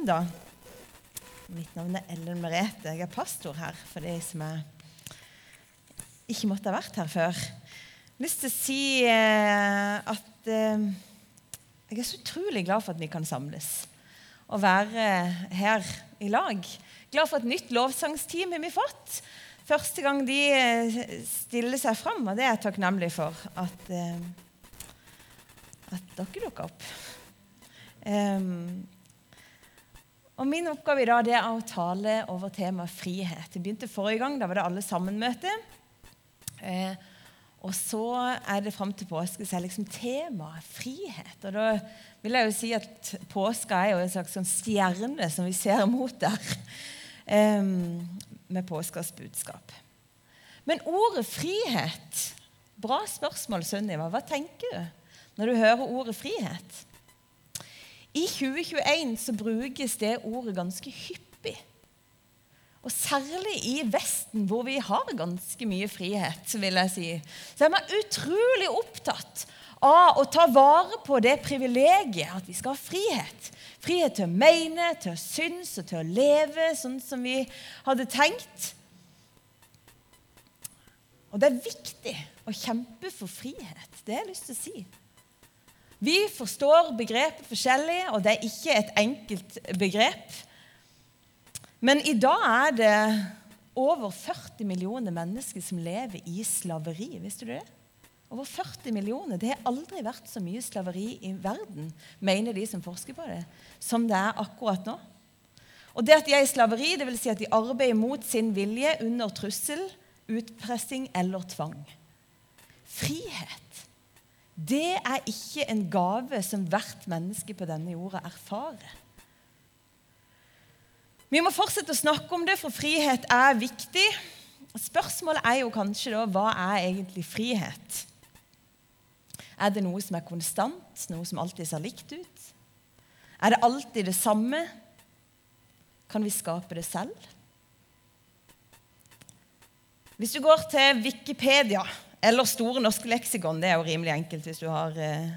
Da. Mitt navn er Ellen Merete. Jeg er pastor her for de som er ikke måtte ha vært her før. Jeg har lyst til å si eh, at eh, jeg er så utrolig glad for at vi kan samles og være her i lag. Glad for et nytt lovsangsteam har vi fått. Første gang de eh, stiller seg fram, og det er jeg takknemlig for at, at dere dukker opp. Um, og Min oppgave i dag er å tale over temaet frihet. Det begynte forrige gang. Da var det alle sammen-møte. Eh, og så er det fram til påske så er liksom temaet frihet. Og da vil jeg jo si at påska er jo en slags sånn stjerne som vi ser mot der. Eh, med påskas budskap. Men ordet frihet Bra spørsmål, Sunniva. Hva tenker du når du hører ordet frihet? I 2021 så brukes det ordet ganske hyppig. Og særlig i Vesten, hvor vi har ganske mye frihet, vil jeg si, så er man utrolig opptatt av å ta vare på det privilegiet at vi skal ha frihet. Frihet til å mene, til å synes og til å leve sånn som vi hadde tenkt. Og det er viktig å kjempe for frihet. Det har jeg lyst til å si. Vi forstår begrepet forskjellig, og det er ikke et enkelt begrep. Men i dag er det over 40 millioner mennesker som lever i slaveri. Visste du det? Over 40 millioner. Det har aldri vært så mye slaveri i verden, mener de som forsker på det, som det er akkurat nå. Og det at de er i slaveri, vil si at de arbeider mot sin vilje under trussel, utpressing eller tvang. Frihet det er ikke en gave som hvert menneske på denne jorda erfarer. Vi må fortsette å snakke om det, for frihet er viktig. Spørsmålet er jo kanskje da hva er egentlig frihet? Er det noe som er konstant, noe som alltid ser likt ut? Er det alltid det samme? Kan vi skape det selv? Hvis du går til Wikipedia eller Store norske leksikon. Det er jo rimelig enkelt hvis du har eh,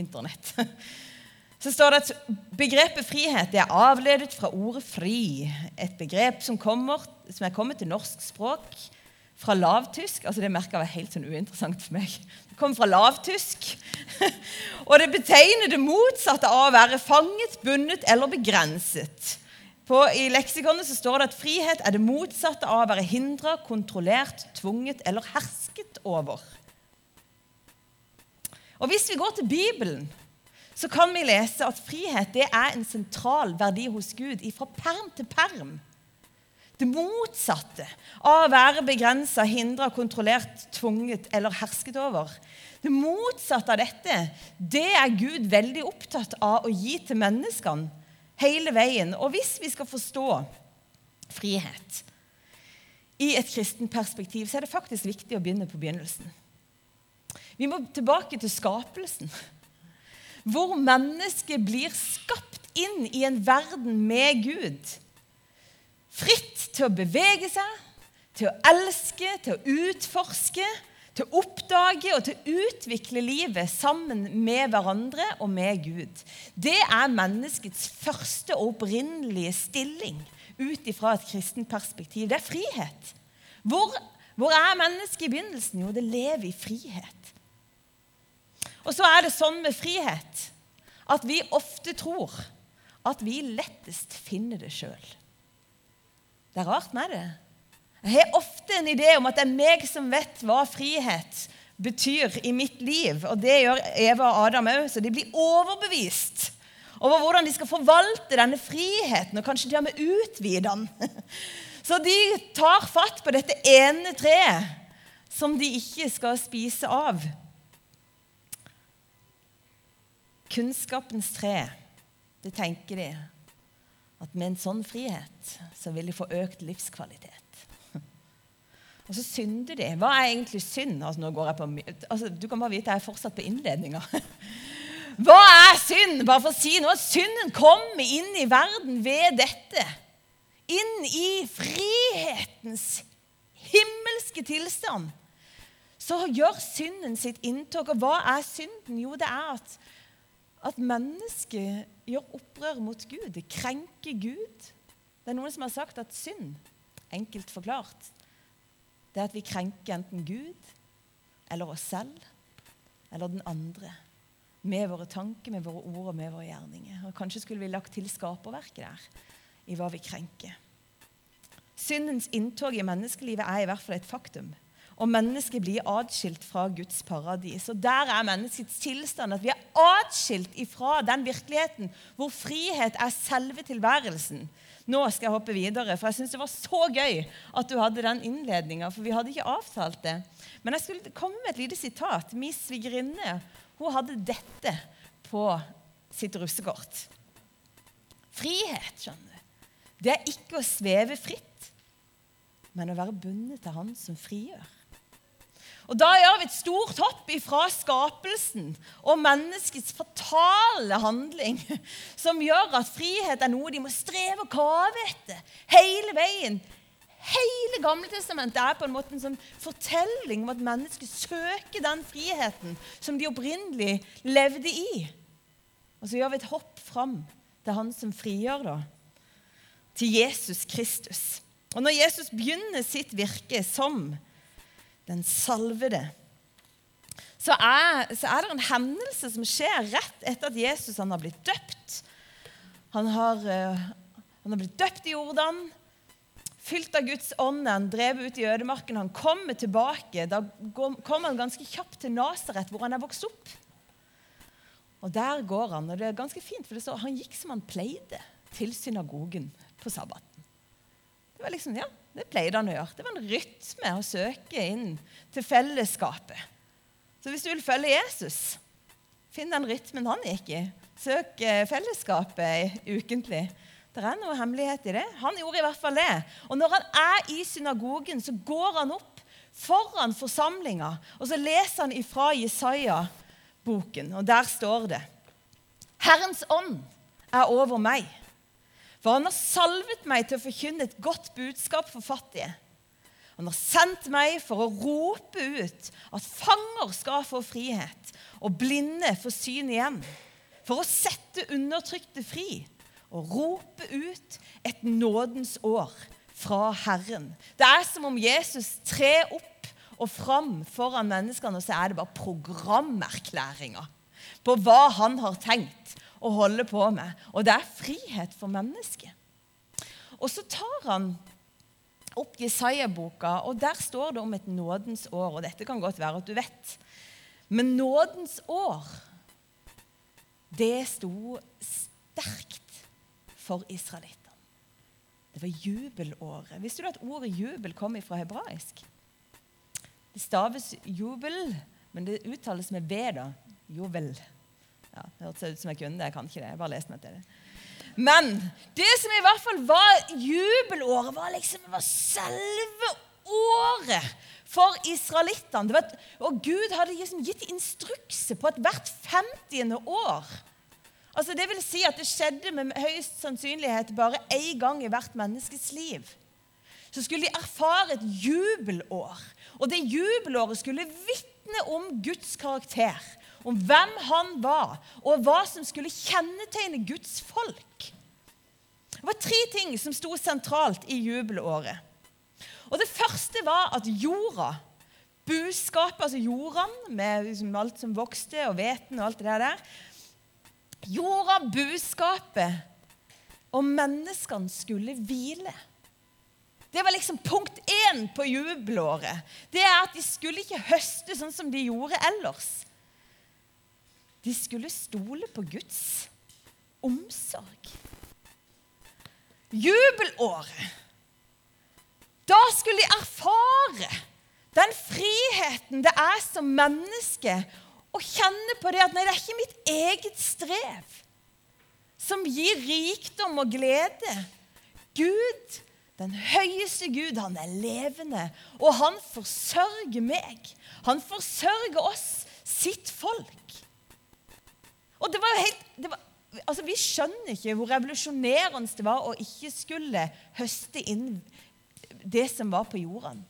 Internett. Så står det at begrepet frihet er avledet fra ordet 'fri'. Et begrep som, kommer, som er kommet til norsk språk fra lavtysk. altså Det merka var helt sånn uinteressant for meg. Det kom fra lavtysk. Og det betegner det motsatte av å være fanget, bundet eller begrenset. På, I leksikonet så står det at frihet er det motsatte av å være hindra, kontrollert, tvunget eller hersket over. Og Hvis vi går til Bibelen, så kan vi lese at frihet det er en sentral verdi hos Gud fra perm til perm. Det motsatte av å være begrensa, hindra, kontrollert, tvunget eller hersket over. Det motsatte av dette det er Gud veldig opptatt av å gi til menneskene hele veien. Og hvis vi skal forstå frihet i et kristent perspektiv, så er det faktisk viktig å begynne på begynnelsen. Vi må tilbake til skapelsen, hvor mennesket blir skapt inn i en verden med Gud. Fritt til å bevege seg, til å elske, til å utforske til å oppdage og til å utvikle livet sammen med hverandre og med Gud. Det er menneskets første og opprinnelige stilling ut ifra et kristent perspektiv. Det er frihet. Hvor, hvor er mennesket i begynnelsen? Jo, det lever i frihet. Og så er det sånn med frihet at vi ofte tror at vi lettest finner det sjøl. Det er rart med det. Jeg har ofte en idé om at det er meg som vet hva frihet betyr i mitt liv. Og det gjør Eva og Adam òg, så de blir overbevist over hvordan de skal forvalte denne friheten, og kanskje til og med utvide den. Så de tar fatt på dette ene treet som de ikke skal spise av. Kunnskapens tre, det tenker de at med en sånn frihet så vil de få økt livskvalitet. Og så synder de. Hva er egentlig synd? Altså, nå går jeg på, altså, du kan bare vite jeg er fortsatt på innledninga. Hva er synd? Bare for å si noe. Synden kommer inn i verden ved dette. Inn i frihetens himmelske tilstand. Så gjør synden sitt inntog. Og hva er synden? Jo, det er at at mennesket gjør opprør mot Gud. Det krenker Gud. Det er noen som har sagt at synd, enkelt forklart, det er at vi krenker enten Gud eller oss selv eller den andre. Med våre tanker, med våre ord og med våre gjerninger. Og Kanskje skulle vi lagt til skaperverket der, i hva vi krenker. Syndens inntog i menneskelivet er i hvert fall et faktum. Og mennesket blir atskilt fra Guds paradis. Og der er menneskets tilstand at vi er atskilt ifra den virkeligheten hvor frihet er selve tilværelsen. Nå skal jeg hoppe videre, for jeg syns det var så gøy at du hadde den innledninga. For vi hadde ikke avtalt det. Men jeg skulle komme med et lite sitat. Min svigerinne hun hadde dette på sitt russekort. Frihet, skjønner du, det er ikke å sveve fritt men å være bundet til Han som frigjør. Og Da gjør vi et stort hopp ifra skapelsen og menneskets fatale handling, som gjør at frihet er noe de må streve og kave etter hele veien. Hele Gamletestamentet er på en måte en sånn fortelling om at mennesket søker den friheten som de opprinnelig levde i. Og så gjør vi et hopp fram til han som frigjør, da. Til Jesus Kristus. Og når Jesus begynner sitt virke som den salvede, så er, så er, det en hendelse som skjer rett etter at Jesus har blitt døpt. Han har, uh, han har blitt døpt i Jordan, fylt av Guds ånd, han drev ut i ødemarken. Han kommer tilbake. Da kommer han ganske kjapt til Nasaret, hvor han er vokst opp. Og Der går han, og det er ganske fint, for det står han gikk som han pleide, til synagogen på sabbaten. Det var liksom, ja, det pleide han å gjøre. Det var en rytme å søke inn til fellesskapet. Så hvis du vil følge Jesus, finn den rytmen han gikk i. Søk eh, fellesskapet ukentlig. Det er noe hemmelighet i det. Han gjorde i hvert fall det. Og når han er i synagogen, så går han opp foran forsamlinga, og så leser han ifra Jesaja-boken, og der står det Herrens ånd er over meg for han har salvet meg til å forkynne et godt budskap for fattige. Han har sendt meg for å rope ut at fanger skal få frihet, og blinde få syn igjen. For å sette undertrykte fri og rope ut et nådens år fra Herren. Det er som om Jesus trer opp og fram foran menneskene, og så er det bare programerklæringa på hva han har tenkt å holde på med. Og det er frihet for mennesket. Og så tar han opp Jesaja-boka, og der står det om et nådens år. Og dette kan godt være at du vet. Men nådens år, det sto sterkt for israelittene. Det var jubelåret. Visste du at ordet jubel kom fra hebraisk? Det staves jubel, men det uttales med V, da. Jubel. Ja, det hørtes ut som jeg kunne det. Jeg kan ikke det. Jeg bare leste meg til det. Men det som i hvert fall var jubelåret, var liksom var selve året for israelittene. Og Gud hadde liksom gitt instrukser på at hvert 50. år Altså Det vil si at det skjedde med høyest sannsynlighet bare én gang i hvert menneskes liv. Så skulle de erfare et jubelår. Og det jubelåret skulle vitne om Guds karakter om hvem han var, og hva som skulle kjennetegne Guds folk. Det var tre ting som sto sentralt i jubelåret. Og Det første var at jorda, buskapet, altså jordene, med liksom alt som vokste, og hveten og alt det der Jorda, buskapet og menneskene skulle hvile. Det var liksom punkt én på jubelåret. Det er at De skulle ikke høste sånn som de gjorde ellers. De skulle stole på Guds omsorg. Jubelåret. Da skulle de erfare den friheten det er som menneske å kjenne på det at nei, det er ikke mitt eget strev som gir rikdom og glede. Gud, den høyeste Gud, han er levende, og han forsørger meg. Han forsørger oss, sitt folk. Og det var helt, det var, altså Vi skjønner ikke hvor revolusjonerende det var å ikke skulle høste inn det som var på jorden.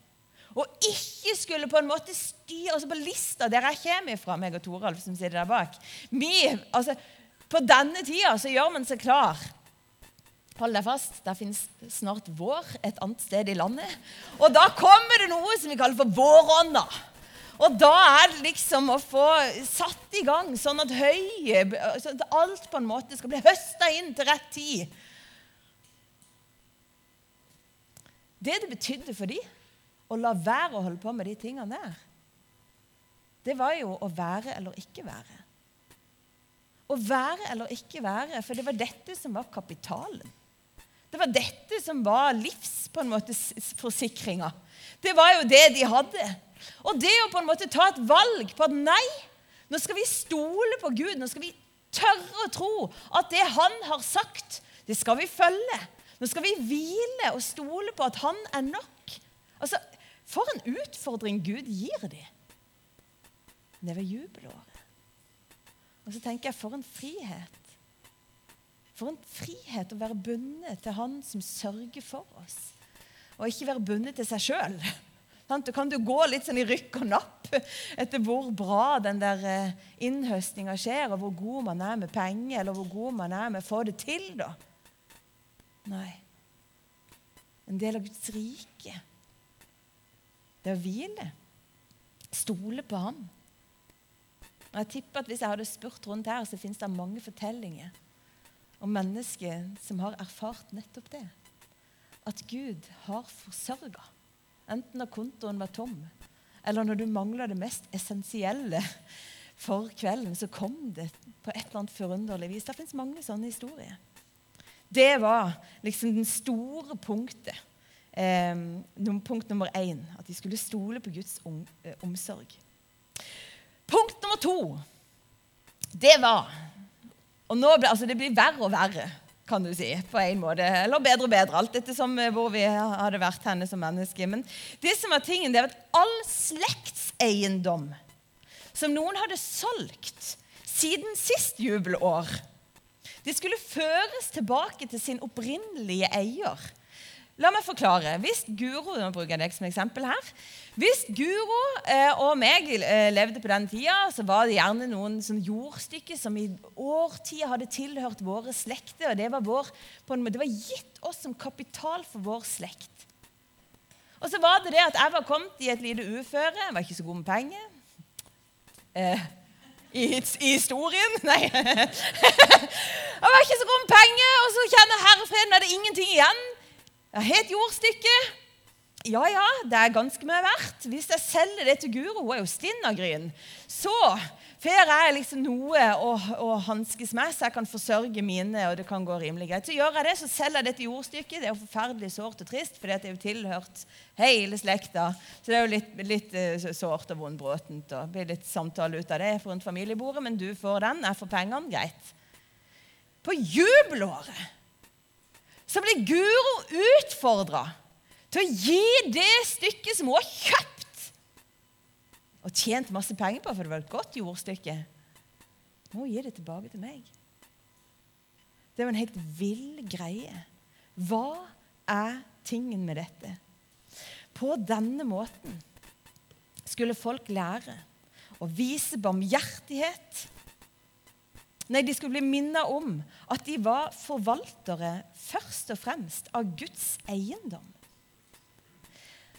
Og ikke skulle på en måte styre altså På lista der jeg kommer fra, meg og Toralf som sitter der bak vi, altså, På denne tida så gjør man seg klar. Hold deg fast, det finnes snart vår et annet sted i landet. Og da kommer det noe som vi kaller for vårånda. Og da er det liksom å få satt i gang sånn at høyet sånn Alt på en måte skal bli høsta inn til rett tid. Det det betydde for dem å la være å holde på med de tingene der, det var jo å være eller ikke være. Å være eller ikke være, for det var dette som var kapitalen. Det var dette som var livs på en måte forsikringa. Det var jo det de hadde. Og det å på en måte ta et valg på at nei, nå skal vi stole på Gud. Nå skal vi tørre å tro at det Han har sagt, det skal vi følge. Nå skal vi hvile og stole på at Han er nok. Altså, For en utfordring Gud gir dem. Det var jubelåret. Og så tenker jeg, for en frihet. For en frihet å være bundet til Han som sørger for oss, og ikke være bundet til seg sjøl. Da kan du gå litt sånn i rykk og napp etter hvor bra den der eh, innhøstinga skjer, og hvor god man er med penger, eller hvor god man er med å få det til. da. Nei. En del av Guds rike. Det er å hvile. Stole på ham. Og jeg tipper at Hvis jeg hadde spurt rundt her, så finnes det mange fortellinger om mennesker som har erfart nettopp det. At Gud har forsørga. Enten når kontoen var tom, eller når du mangla det mest essensielle for kvelden, så kom det på et eller annet forunderlig vis. Det fins mange sånne historier. Det var liksom den store punktet. Eh, punkt nummer én. At de skulle stole på Guds om, eh, omsorg. Punkt nummer to, det var Og nå ble, altså det blir verre og verre, kan du si, på en måte. Eller bedre og bedre, alt ettersom eh, hvor vi hadde vært henne som menneske. Men det som var tingen, det var at all slektseiendom som noen hadde solgt siden sist jubelår det skulle føres tilbake til sin opprinnelige eier. La meg forklare. Hvis Guro nå bruker jeg deg som eksempel her, hvis Guro eh, og meg eh, levde på den tida, så var det gjerne noen sånn jordstykker som i årtier hadde tilhørt våre slekter. og det var, vår, det var gitt oss som kapital for vår slekt. Og så var det det at jeg var kommet i et lite uføre. Jeg var ikke så god med penger. Eh, i, i historien. Nei. Jeg var ikke så god med penger, og så kjenner herrefreden er det ingenting igjen. Jeg har et jordstykke. Ja, ja, det er ganske mye verdt. Hvis jeg selger det til Guro, hun er jo stinn av gryn, så får jeg liksom noe å, å hanskes med, så jeg kan forsørge mine, og det kan gå rimelig greit. Så gjør jeg det, så selger jeg dette jordstykket. Det er jo forferdelig sårt og trist, for det er jo tilhørt hele slekta. Så det er jo litt, litt uh, sårt og vondbråtent. Det blir litt samtale ut av det en familiebordet, men du får den, jeg får pengene. Greit. På jubelåret så ble Guro utfordra til å gi det stykket som hun har kjøpt og tjent masse penger på, for det var et godt jordstykke. Må gi det tilbake til meg. Det var en helt vill greie. Hva er tingen med dette? På denne måten skulle folk lære å vise barmhjertighet. Nei, de skulle bli minnet om at de var forvaltere først og fremst av Guds eiendom.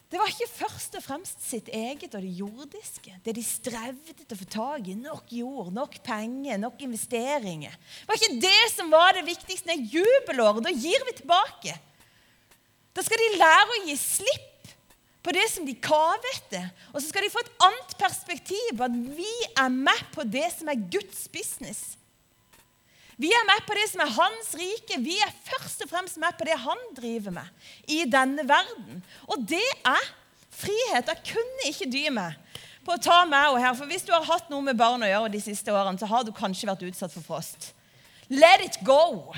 Det var ikke først og fremst sitt eget og det jordiske, det de strevde til å få tak i. Nok jord, nok penger, nok investeringer. Det var ikke det som var det viktigste. Nei, jubelåret, da gir vi tilbake. Da skal de lære å gi slipp på det som de kaver etter. Og så skal de få et annet perspektiv på at vi er med på det som er Guds business. Vi er med på det som er hans rike. Vi er først og fremst med på det han driver med i denne verden. Og det er frihet. Jeg kunne ikke dy meg på å ta meg og her. For hvis du har hatt noe med barn å gjøre de siste årene, så har du kanskje vært utsatt for frost. Let it go.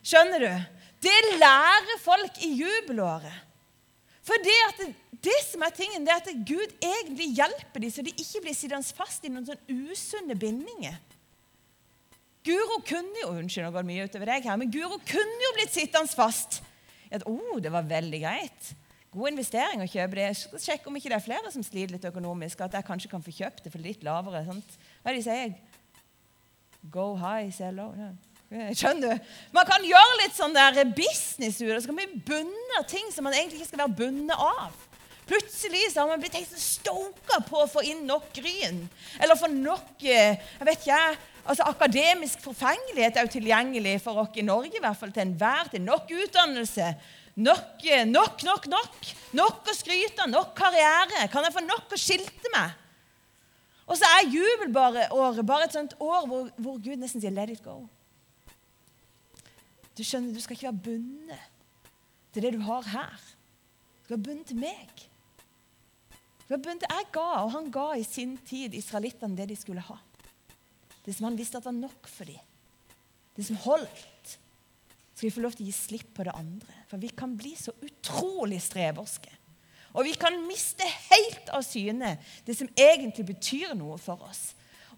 Skjønner du? Det lærer folk i jubelåret. For det, det, som er tingen, det er at Gud egentlig hjelper dem, så de ikke blir sittende fast i noen sånn usunne bindinger. Guro kunne jo unnskyld, nå går det mye utover deg her, men Guro kunne jo blitt sittende fast. At, oh, det var veldig greit. God investering å kjøpe det. Sjekk om ikke det er flere som sliter litt økonomisk. At jeg kanskje kan få kjøpt det for litt lavere. Sant? Hva er det de sier? Go high, say low. Skjønner du? Man kan gjøre litt sånn der business ut av det. Så kan man bunne av ting som man egentlig ikke skal være bundet av. Plutselig så har man blitt helt stoka på å få inn nok gryn. Eller få nok eh, jeg vet ikke, altså Akademisk forfengelighet er jo tilgjengelig for oss i Norge, i hvert fall til enhver tid. Nok utdannelse. Nok, eh, nok, nok, nok. Nok å skryte av. Nok karriere. Kan jeg få nok å skilte med? Og så er jubelåret bare et sånt år hvor, hvor Gud nesten sier 'let it go'. Du skjønner, du skal ikke være bundet til det du har her. Du skal være bundet til meg. Du er bundet, Jeg ga, og han ga i sin tid israelittene det de skulle ha. Det som han visste at var nok for dem. Det som holdt. Skal vi få lov til å gi slipp på det andre. For vi kan bli så utrolig streverske. Og vi kan miste helt av syne det som egentlig betyr noe for oss.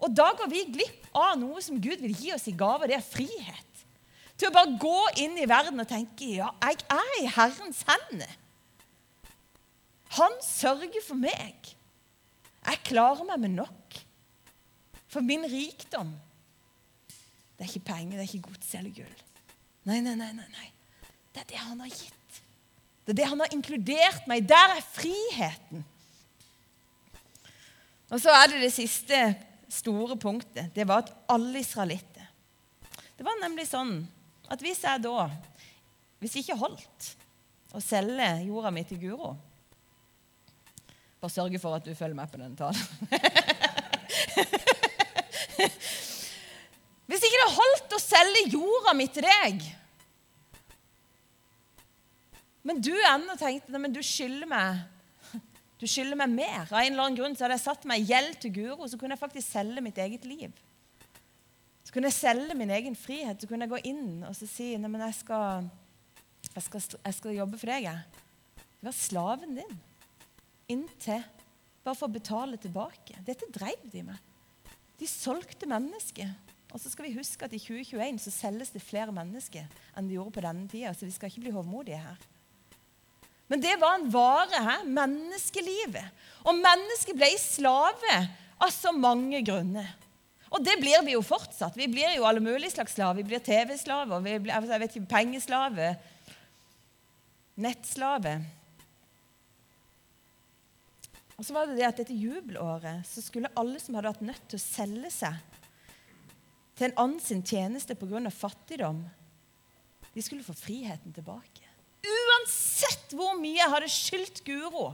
Og da går vi glipp av noe som Gud vil gi oss i gave. Det er frihet. Til å bare gå inn i verden og tenke ja, jeg er i Herrens hender. Han sørger for meg. Jeg klarer meg med nok. For min rikdom Det er ikke penger, det er ikke gods eller gull. Nei, nei, nei, nei, nei. Det er det han har gitt. Det er det han har inkludert meg i. Der er friheten. Og så er det det siste store punktet. Det var at alle israelitter Det var nemlig sånn at hvis jeg da Hvis jeg ikke holdt å selge jorda mi til Guro Bare sørge for at du følger med på den talen. Hvis ikke det holdt å selge jorda mi til deg men du ennå tenkte men du skylder meg du skylder meg mer. Av en eller annen grunn så hadde jeg satt meg i gjeld til Guro, så kunne jeg faktisk selge mitt eget liv. Så kunne jeg selge min egen frihet. Så kunne jeg gå inn og så si nei, men jeg skal, jeg skal, jeg skal jobbe for deg. Jeg. Var slaven din. Inntil Bare for å betale tilbake. Dette dreiv de med. De solgte mennesker. Og så skal vi huske at i 2021 så selges det flere mennesker enn de gjorde på denne tida. Så vi skal ikke bli hovmodige her. Men det var en vare. Her, menneskelivet. Og mennesket ble slave av så mange grunner. Og det blir vi jo fortsatt. Vi blir jo alle mulige slags slaver. Vi blir TV-slaver, vi blir jeg vet ikke, pengeslave, nettslave. Og så var det det at Dette jubelåret så skulle alle som hadde vært nødt til å selge seg til en annen sin tjeneste pga. fattigdom, de skulle få friheten tilbake. Uansett hvor mye jeg hadde skyldt Guro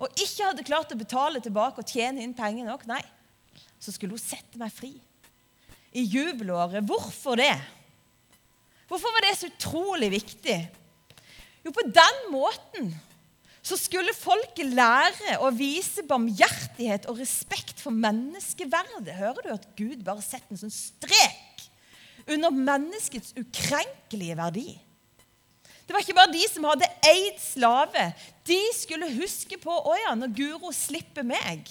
og ikke hadde klart å betale tilbake og tjene inn penger nok, nei, så skulle hun sette meg fri. I jubelåret. Hvorfor det? Hvorfor var det så utrolig viktig? Jo, på den måten så skulle folket lære å vise barmhjertighet og respekt for menneskeverdet. Hører du at Gud bare setter en sånn strek under menneskets ukrenkelige verdi? Det var ikke bare de som hadde eid slave. De skulle huske på å ja, når Guro slipper meg,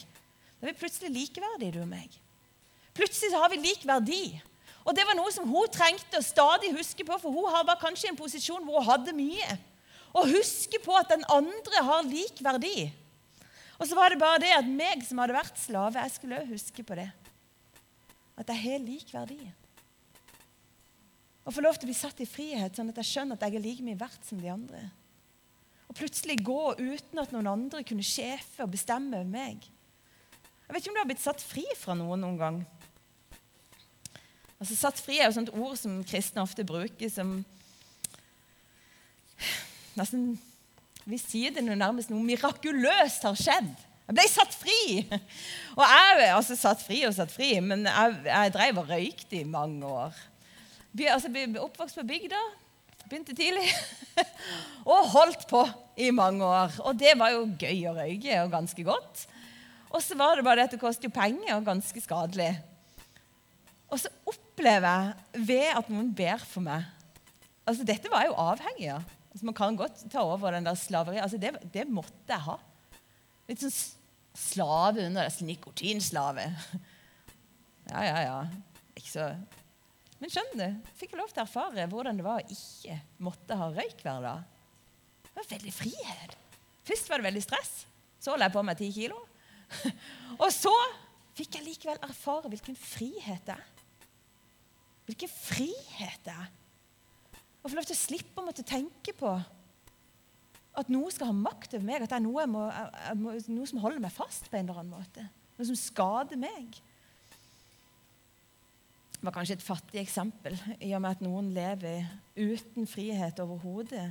da er vi plutselig likeverdige, du og meg. Plutselig har vi lik verdi. Og det var noe som hun trengte å stadig huske på, for hun var kanskje en posisjon hvor hun hadde mye. Å huske på at den andre har lik verdi. Og så var det bare det at meg som hadde vært slave, jeg skulle òg huske på det. At jeg har lik verdi. Og få lov til å bli satt i frihet, sånn at jeg skjønner at jeg er like mye verdt som de andre. Og plutselig gå uten at noen andre kunne sjefe og bestemme over meg. Jeg vet ikke om du har blitt satt fri fra noen noen gang. Altså Satt fri er jo et ord som kristne ofte bruker som nesten, Vi sier det nærmest noe mirakuløst har skjedd. Jeg ble satt fri! Og jeg altså satt fri og satt fri, men jeg, jeg drev og røykte i mange år. Vi, altså, ble oppvokst på bygda. Begynte tidlig. og holdt på i mange år. Og det var jo gøy å røyke, og ganske godt. Og så var det bare det at det koster jo penger, og ganske skadelig. Og så opplever jeg ved at noen ber for meg Altså, Dette var jeg jo avhengig av. Altså, man kan godt ta over den der slaveriet. Altså, det, det, måtte jeg ha. Litt sånn slave under det. Nikotinslave. Ja, ja, ja. Ikke så men skjønner du, fikk jeg lov til å erfare hvordan det var å ikke måtte ha røyk hver dag. Det var veldig frihet. Først var det veldig stress. Så la jeg på meg ti kilo. Og så fikk jeg likevel erfare hvilken frihet det er. Hvilken frihet det er. Å få lov til å slippe å måtte tenke på at noe skal ha makt over meg, at det er noe, må, må, noe som holder meg fast på en eller annen måte. Noe som skader meg. Det var kanskje et fattig eksempel, i og med at noen lever uten frihet overhodet.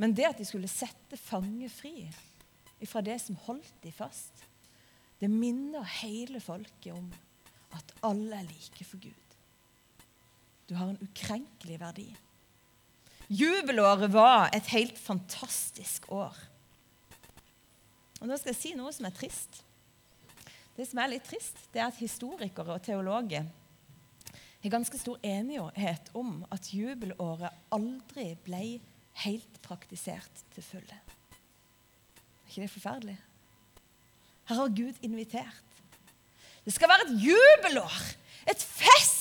Men det at de skulle sette fange fri fra det som holdt de fast, det minner hele folket om at alle er like for Gud. Du har en ukrenkelig verdi. Jubelåret var et helt fantastisk år. Og Nå skal jeg si noe som er trist. Det som er litt trist, det er at historikere og teologer har ganske stor enighet om at jubelåret aldri ble helt praktisert til fulle. Er ikke det forferdelig? Her har Gud invitert. Det skal være et jubelår, et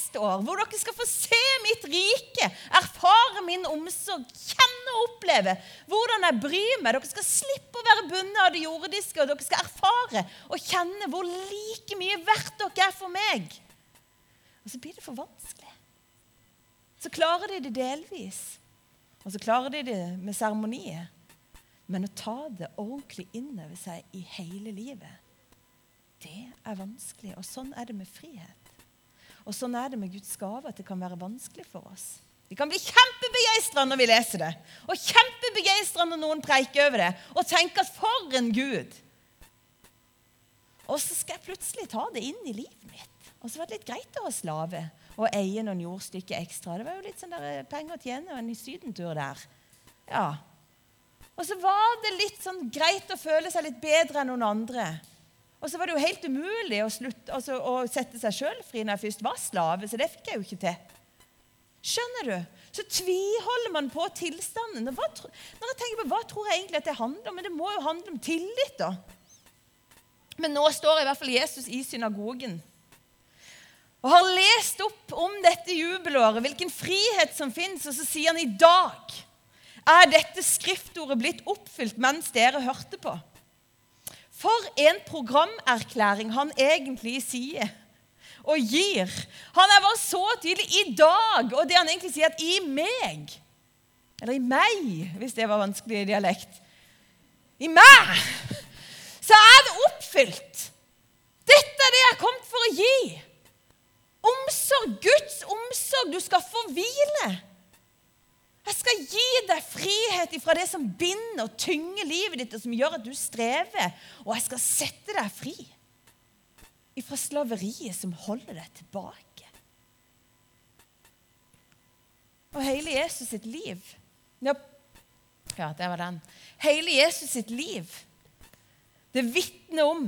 festår, hvor dere skal få se mitt rike, erfare min omsorg, kjenne og oppleve hvordan jeg bryr meg. Dere skal slippe å være bundet av det jordiske, og dere skal erfare og kjenne hvor like mye verdt dere er for meg. Og så blir det for vanskelig. Så klarer de det delvis. Og så klarer de det med seremonier. Men å ta det ordentlig inn over seg i hele livet, det er vanskelig. Og sånn er det med frihet. Og sånn er det med Guds gave, at det kan være vanskelig for oss. Vi kan bli kjempebegeistra når vi leser det, og kjempebegeistra når noen preiker over det, og tenker at for en Gud! Og så skal jeg plutselig ta det inn i livet mitt. Og så var det litt greit å ha slave og eie noen jordstykker ekstra. Det var jo litt sånn der eh, penger å tjene og en sydentur der. Ja. Og så var det litt sånn greit å føle seg litt bedre enn noen andre. Og så var det jo helt umulig å, slutte, altså, å sette seg sjøl fri når jeg først var slave, så det fikk jeg jo ikke til. Skjønner du? Så tviholder man på tilstanden. Hva, når jeg tenker på hva tror jeg egentlig at det handler om? Men det må jo handle om tillit, da. Men nå står i hvert fall Jesus i synagogen og har lest opp om dette jubelåret, hvilken frihet som fins, og så sier han i dag er dette skriftordet blitt oppfylt mens dere hørte på. For en programerklæring han egentlig sier og gir. Han er bare så tydelig i dag, og det han egentlig sier, at i meg Eller i meg, hvis det var vanskelig i dialekt. I meg så er det oppfylt. Dette er det jeg har kommet for å gi. Omsorg, Guds omsorg. Du skal få hvile. Jeg skal gi deg frihet ifra det som binder og tynger livet ditt, og som gjør at du strever. Og jeg skal sette deg fri ifra slaveriet som holder deg tilbake. Og hele Jesus sitt liv Ja, det var den. Hele Jesus sitt liv, det vitner om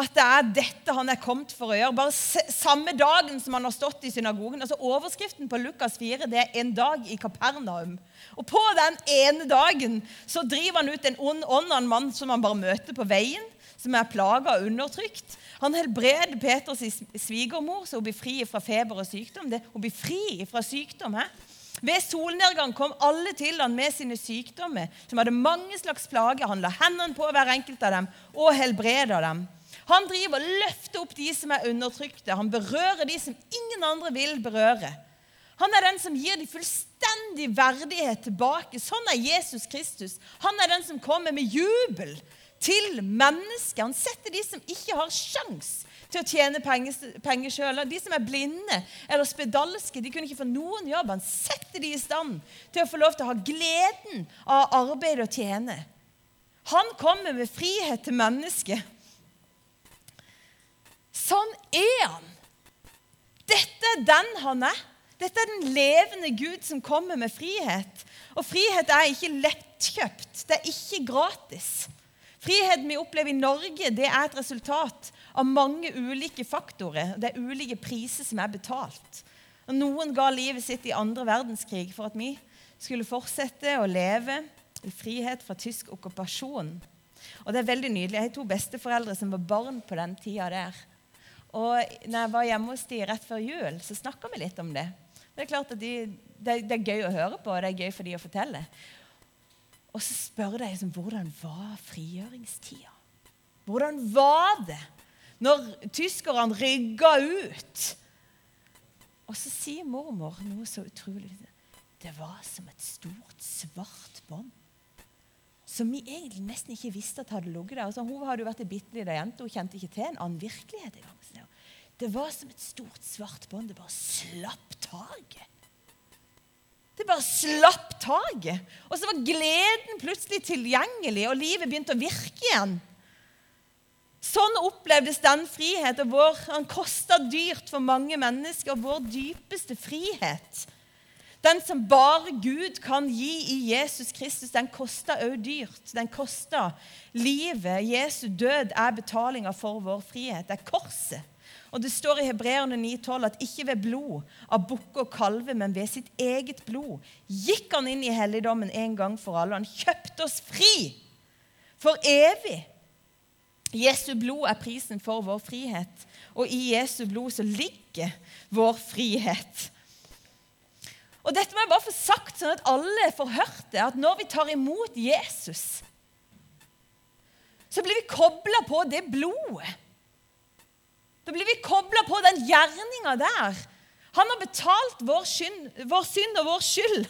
at det er dette han er kommet for å gjøre. Bare samme dagen som han har stått i synagogen. altså Overskriften på Lukas 4 det er 'En dag i Kapernaum'. Og På den ene dagen så driver han ut en ond ånd av en mann som han bare møter på veien, som er plaga og undertrykt. Han helbreder Peters svigermor, så hun blir fri fra feber og sykdom. Det, hun blir fri fra sykdom. He? Ved solnedgang kom alle til han med sine sykdommer, som hadde mange slags plager. Han la hendene på hver enkelt av dem og helbreda dem. Han driver og løfter opp de som er undertrykte. Han berører de som ingen andre vil berøre. Han er den som gir de fullstendig verdighet tilbake. Sånn er Jesus Kristus. Han er den som kommer med jubel til mennesket. Han setter de som ikke har sjans til å tjene penger sjøl. De som er blinde eller spedalske, de kunne ikke få noen jobb. Han setter de i stand til å få lov til å ha gleden av arbeid og tjene. Han kommer med frihet til mennesket. Sånn er han. Dette er den han er. Dette er den levende Gud som kommer med frihet. Og frihet er ikke lettkjøpt. Det er ikke gratis. Friheten vi opplever i Norge, det er et resultat av mange ulike faktorer. Det er ulike priser som er betalt. Og noen ga livet sitt i andre verdenskrig for at vi skulle fortsette å leve i frihet fra tysk okkupasjon. Og det er veldig nydelig. Jeg har to besteforeldre som var barn på den tida der. Og når jeg var hjemme hos de rett før jul, så snakka vi litt om det. Det er klart at de, det, det, er gøy å høre på, og det er gøy for de å fortelle. Og så spør de liksom, hvordan var frigjøringstida. Hvordan var det når tyskerne rygga ut. Og så sier mormor noe så utrolig. Det var som et stort, svart bånd. Som vi egentlig nesten ikke visste at hadde ligget der. Altså, hun hadde jo vært ei bitte lita jente, hun kjente ikke til en annen virkelighet engang. Det var som et stort, svart bånd. Det bare slapp taket. Det bare slapp taket. Og så var gleden plutselig tilgjengelig, og livet begynte å virke igjen. Sånn opplevdes den friheten vår. Han kosta dyrt for mange mennesker. Vår dypeste frihet den som bare Gud kan gi i Jesus Kristus, den koster òg dyrt. Den koster livet. Jesu død er betalinga for vår frihet. Det er korset. Og Det står i Hebreerne 9,12 at ikke ved blod av bukke og kalve, men ved sitt eget blod gikk han inn i helligdommen en gang for alle. Han kjøpte oss fri for evig. Jesu blod er prisen for vår frihet, og i Jesu blod så ligger vår frihet. Og dette må jeg bare få sagt, sånn at alle får hørt det, at når vi tar imot Jesus, så blir vi kobla på det blodet. Da blir vi kobla på den gjerninga der. Han har betalt vår synd, vår synd og vår skyld.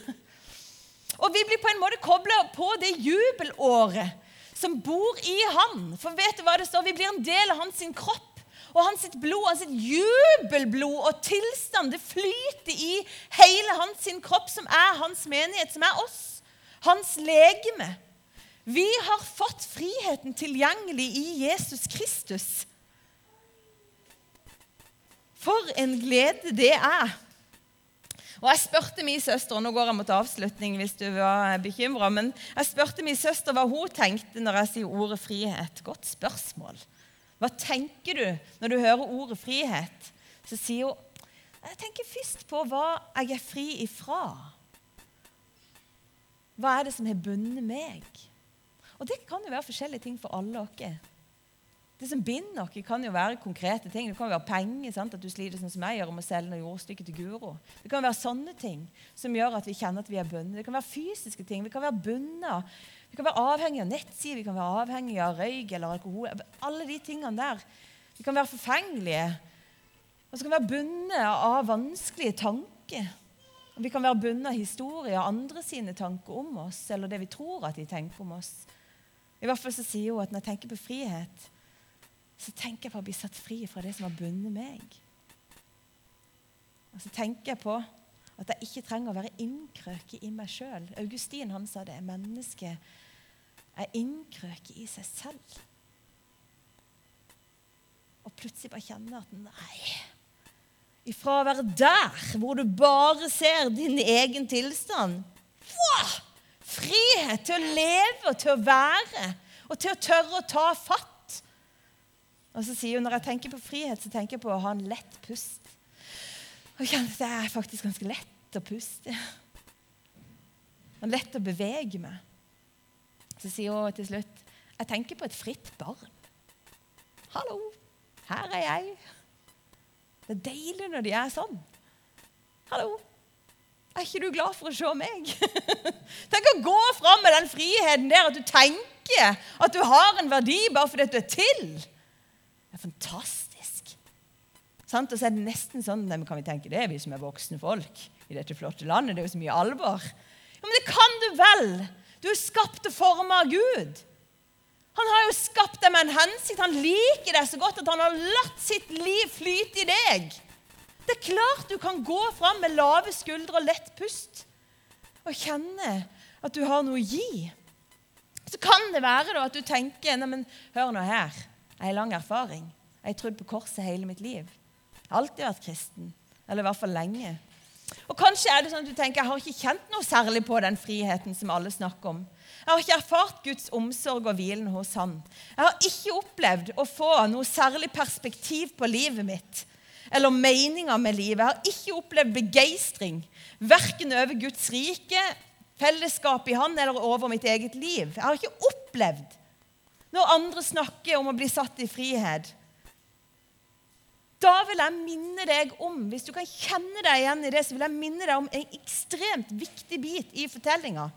Og vi blir på en måte kobla på det jubelåret som bor i han. For vet du hva det står? Vi blir en del av hans kropp. Og hans blod, hans jubelblod og tilstand, det flyter i hele hans kropp, som er hans menighet, som er oss. Hans legeme. Vi har fått friheten tilgjengelig i Jesus Kristus. For en glede det er. Og Jeg spurte min søster og nå går jeg mot avslutning hvis du var bekymra, men jeg spurte min søster hva hun tenkte når jeg sier ordet frihet. Godt spørsmål. Hva tenker du når du hører ordet frihet? Så sier hun jeg tenker først på hva jeg er fri ifra. Hva er det som har bundet meg? Og det kan jo være forskjellige ting for alle oss. Det som binder oss, kan jo være konkrete ting. Det kan være penger. Sant? At du sliter sånn som jeg gjør om å selge noe jordstykke til Guro. Det kan være sånne ting som gjør at vi kjenner at vi er bundet. Det kan være fysiske ting. Vi kan være bundet vi kan være avhengig av nettsider, vi kan være avhengig av røyk eller alkohol. Alle de tingene der. Vi kan være forfengelige. Og så kan vi være bundet av vanskelige tanker. Og vi kan være bundet av historier og andre sine tanker om oss, eller det vi tror at de tenker om oss. I hvert fall så sier hun at når jeg tenker på frihet, så tenker jeg på å bli satt fri fra det som har bundet meg. Og så tenker jeg på at jeg ikke trenger å være innkrøket i meg sjøl. Augustin han sa det. Mennesket er innkrøket i seg selv. Og plutselig bare kjenner at nei Ifra å være der hvor du bare ser din egen tilstand wow, Frihet til å leve og til å være og til å tørre å ta fatt. Og så sier hun når jeg tenker på frihet, så tenker jeg på å ha en lett pust. Og kjenner at det er faktisk ganske lett å puste. Og lett å bevege meg. Så sier hun til slutt jeg tenker på et fritt barn. Hallo, her er jeg. Det er deilig når de er sånn. Hallo, er ikke du glad for å se meg? Tenk å gå fram med den friheten der at du tenker at du har en verdi bare fordi du er til. Det er fantastisk. Sant? Og så er det nesten sånn men kan vi tenke, det vi som er voksne folk i dette flotte landet. Det er jo så mye alvor. Ja, Men det kan du vel! Du er skapt og forma av Gud. Han har jo skapt deg med en hensikt. Han liker deg så godt at han har latt sitt liv flyte i deg. Det er klart du kan gå fram med lave skuldre og lett pust og kjenne at du har noe å gi. Så kan det være da at du tenker Nei, hør nå her. Jeg har lang erfaring. Jeg har trodd på korset hele mitt liv Jeg har alltid vært kristen. Eller i hvert fall lenge. Og Kanskje er det sånn at du tenker jeg har ikke kjent noe særlig på den friheten som alle snakker om. Jeg har ikke erfart Guds omsorg og hvilen hos Han. Jeg har ikke opplevd å få noe særlig perspektiv på livet mitt eller meninga med livet. Jeg har ikke opplevd begeistring verken over Guds rike, fellesskapet i Han eller over mitt eget liv. Jeg har ikke opplevd når andre snakker om å bli satt i frihet da vil jeg minne deg om hvis du kan kjenne deg igjen i det, så vil jeg minne deg om en ekstremt viktig bit i fortellinga.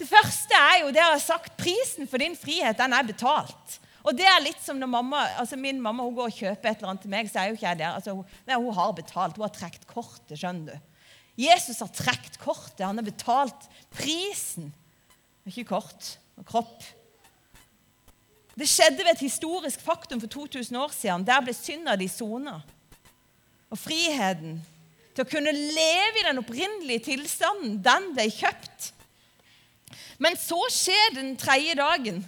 Det første er jo det jeg har sagt, prisen for din frihet den er betalt. Og det er litt som når mamma, altså Min mamma hun går og kjøper et eller annet til meg, så er jo ikke jeg der. Altså, hun, nei, hun har betalt. Hun har trukket kortet. skjønner du. Jesus har trukket kortet. Han har betalt prisen. Ikke kort, men kropp. Det skjedde ved et historisk faktum for 2000 år siden. Der ble synda di sona. Og friheten til å kunne leve i den opprinnelige tilstanden, den ble kjøpt. Men så skjer den tredje dagen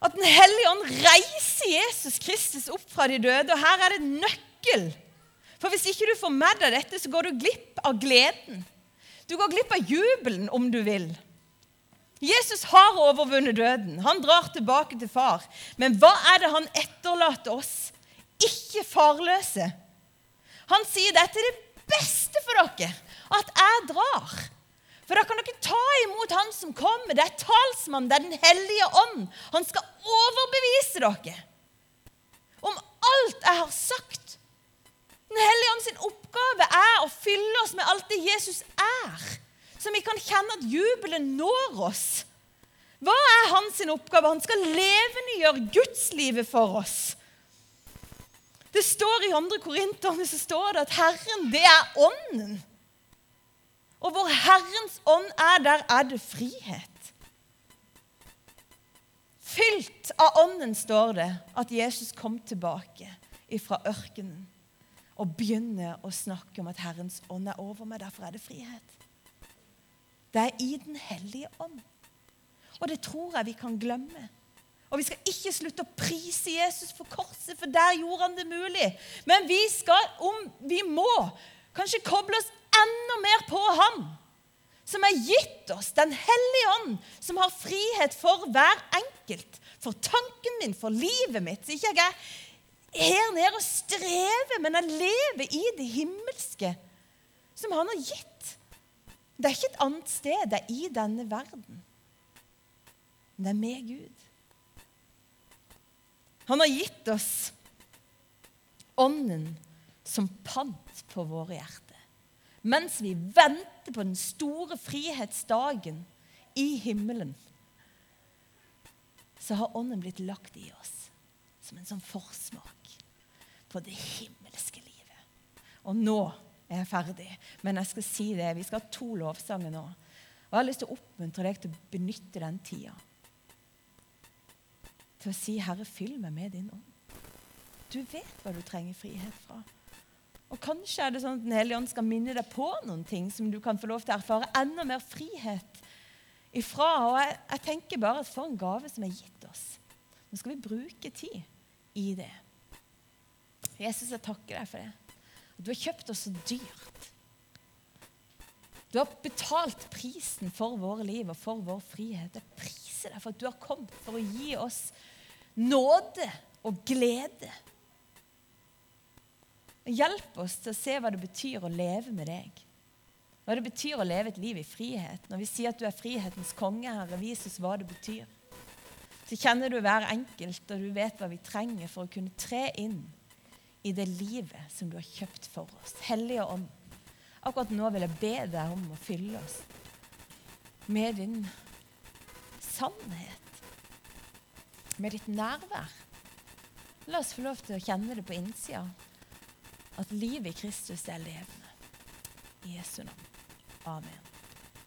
at Den hellige ånd reiser Jesus Kristus opp fra de døde. Og her er det nøkkel. For hvis ikke du får med deg dette, så går du glipp av gleden. Du går glipp av jubelen, om du vil. Jesus har overvunnet døden. Han drar tilbake til far. Men hva er det han etterlater oss? Ikke farløse. Han sier dette er det beste for dere, at jeg drar. For da kan dere ta imot Han som kommer. Det er talsmannen, det er Den hellige ånd. Han skal overbevise dere om alt jeg har sagt. Den hellige ånd sin oppgave er å fylle oss med alt det Jesus er, så vi kan kjenne at jubelen når oss. Hva er hans oppgave? Han skal levendegjøre gudslivet for oss. Det står I 2. Korinterne at Herren, det er Ånden. Og hvor Herrens ånd er, der er det frihet. Fylt av ånden, står det, at Jesus kom tilbake fra ørkenen og begynner å snakke om at Herrens ånd er over meg. Derfor er det frihet. Det er i Den hellige ånd. Og det tror jeg vi kan glemme. Og vi skal ikke slutte å prise Jesus for korset, for der gjorde han det mulig. Men vi skal, om vi må, kanskje koble oss enda mer på ham, som er gitt oss, Den hellige ånd, som har frihet for hver enkelt. For tanken min, for livet mitt. Så ikke jeg er her nede og strever, men jeg lever i det himmelske som han har gitt. Det er ikke et annet sted. Det er i denne verden. Men det er med Gud. Han har gitt oss ånden som pant på våre hjerter mens vi venter på den store frihetsdagen i himmelen, så har Ånden blitt lagt i oss som en sånn forsmak på det himmelske livet. Og nå er ferdig, men jeg skal si det. Vi skal ha to lovsanger nå. Og Jeg har lyst til å oppmuntre deg til å benytte den tida til å si, 'Herre, fyll meg med din ånd'. Du vet hva du trenger frihet fra. Og kanskje er det sånn at Den hellige ånd skal minne deg på noen ting som du kan få lov til å erfare enda mer frihet ifra. Og jeg, jeg tenker bare at for en gave som er gitt oss. Nå skal vi bruke tid i det. Jesus, jeg takker deg for det. Du har kjøpt oss så dyrt. Du har betalt prisen for våre liv og for vår frihet. Jeg priser deg for at du har kommet for å gi oss nåde og glede Hjelp oss til å se hva det betyr å leve med deg. Hva det betyr å leve et liv i frihet. Når vi sier at du er frihetens konge, Herre, vis oss hva det betyr. Så kjenner du hver enkelt, og du vet hva vi trenger for å kunne tre inn i det livet som du har kjøpt for oss. Hellige Ånd, akkurat nå vil jeg be deg om å fylle oss med din sannhet, med ditt nærvær. La oss få lov til å kjenne det på innsida at livet i Kristus er levende. I Jesu navn. Amen.